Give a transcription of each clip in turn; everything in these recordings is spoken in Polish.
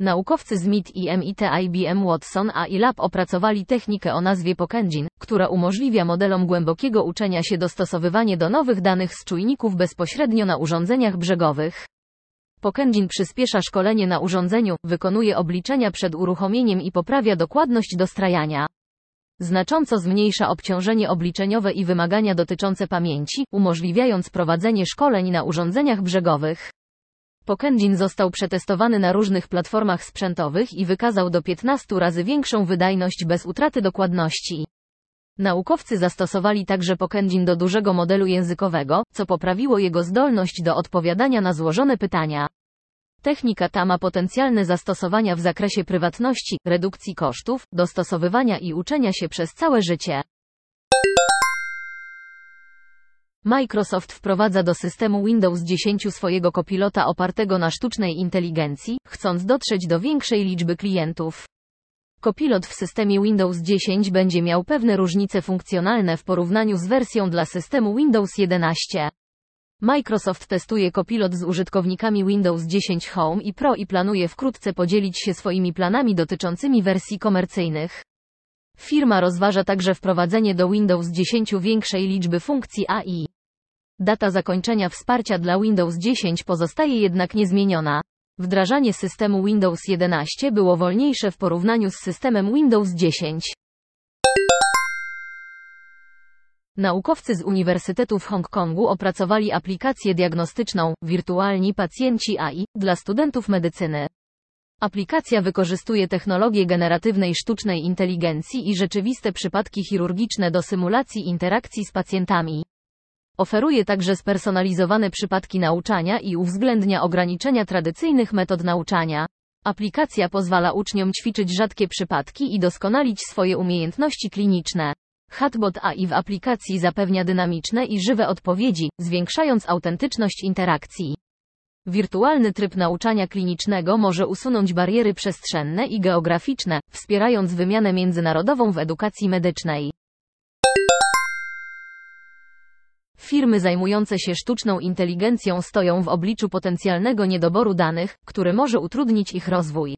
Naukowcy z MIT i MIT IBM Watson AI Lab opracowali technikę o nazwie PockEngine, która umożliwia modelom głębokiego uczenia się dostosowywanie do nowych danych z czujników bezpośrednio na urządzeniach brzegowych. PockEngine przyspiesza szkolenie na urządzeniu, wykonuje obliczenia przed uruchomieniem i poprawia dokładność dostrajania. Znacząco zmniejsza obciążenie obliczeniowe i wymagania dotyczące pamięci, umożliwiając prowadzenie szkoleń na urządzeniach brzegowych. PockEngine został przetestowany na różnych platformach sprzętowych i wykazał do 15 razy większą wydajność bez utraty dokładności. Naukowcy zastosowali także PockEngine do dużego modelu językowego, co poprawiło jego zdolność do odpowiadania na złożone pytania. Technika ta ma potencjalne zastosowania w zakresie prywatności, redukcji kosztów, dostosowywania i uczenia się przez całe życie. Microsoft wprowadza do systemu Windows 10 swojego kopilota opartego na sztucznej inteligencji, chcąc dotrzeć do większej liczby klientów. Kopilot w systemie Windows 10 będzie miał pewne różnice funkcjonalne w porównaniu z wersją dla systemu Windows 11. Microsoft testuje kopilot z użytkownikami Windows 10 Home i Pro i planuje wkrótce podzielić się swoimi planami dotyczącymi wersji komercyjnych. Firma rozważa także wprowadzenie do Windows 10 większej liczby funkcji AI. Data zakończenia wsparcia dla Windows 10 pozostaje jednak niezmieniona. Wdrażanie systemu Windows 11 było wolniejsze w porównaniu z systemem Windows 10. Naukowcy z Uniwersytetu w Hongkongu opracowali aplikację diagnostyczną Wirtualni pacjenci AI dla studentów medycyny. Aplikacja wykorzystuje technologię generatywnej sztucznej inteligencji i rzeczywiste przypadki chirurgiczne do symulacji interakcji z pacjentami. Oferuje także spersonalizowane przypadki nauczania i uwzględnia ograniczenia tradycyjnych metod nauczania. Aplikacja pozwala uczniom ćwiczyć rzadkie przypadki i doskonalić swoje umiejętności kliniczne. Chatbot AI w aplikacji zapewnia dynamiczne i żywe odpowiedzi, zwiększając autentyczność interakcji. Wirtualny tryb nauczania klinicznego może usunąć bariery przestrzenne i geograficzne, wspierając wymianę międzynarodową w edukacji medycznej. Firmy zajmujące się sztuczną inteligencją stoją w obliczu potencjalnego niedoboru danych, który może utrudnić ich rozwój.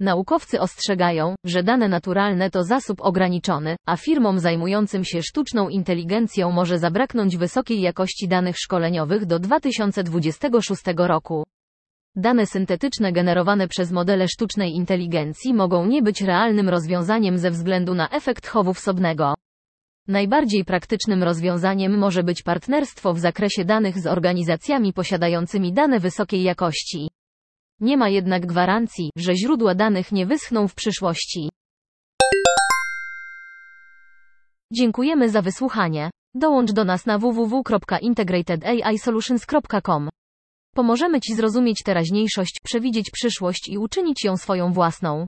Naukowcy ostrzegają, że dane naturalne to zasób ograniczony, a firmom zajmującym się sztuczną inteligencją może zabraknąć wysokiej jakości danych szkoleniowych do 2026 roku. Dane syntetyczne generowane przez modele sztucznej inteligencji mogą nie być realnym rozwiązaniem ze względu na efekt chowu wsobnego. Najbardziej praktycznym rozwiązaniem może być partnerstwo w zakresie danych z organizacjami posiadającymi dane wysokiej jakości. Nie ma jednak gwarancji, że źródła danych nie wyschną w przyszłości. Dziękujemy za wysłuchanie. Dołącz do nas na www.integratedAIsolutions.com. Pomożemy Ci zrozumieć teraźniejszość, przewidzieć przyszłość i uczynić ją swoją własną.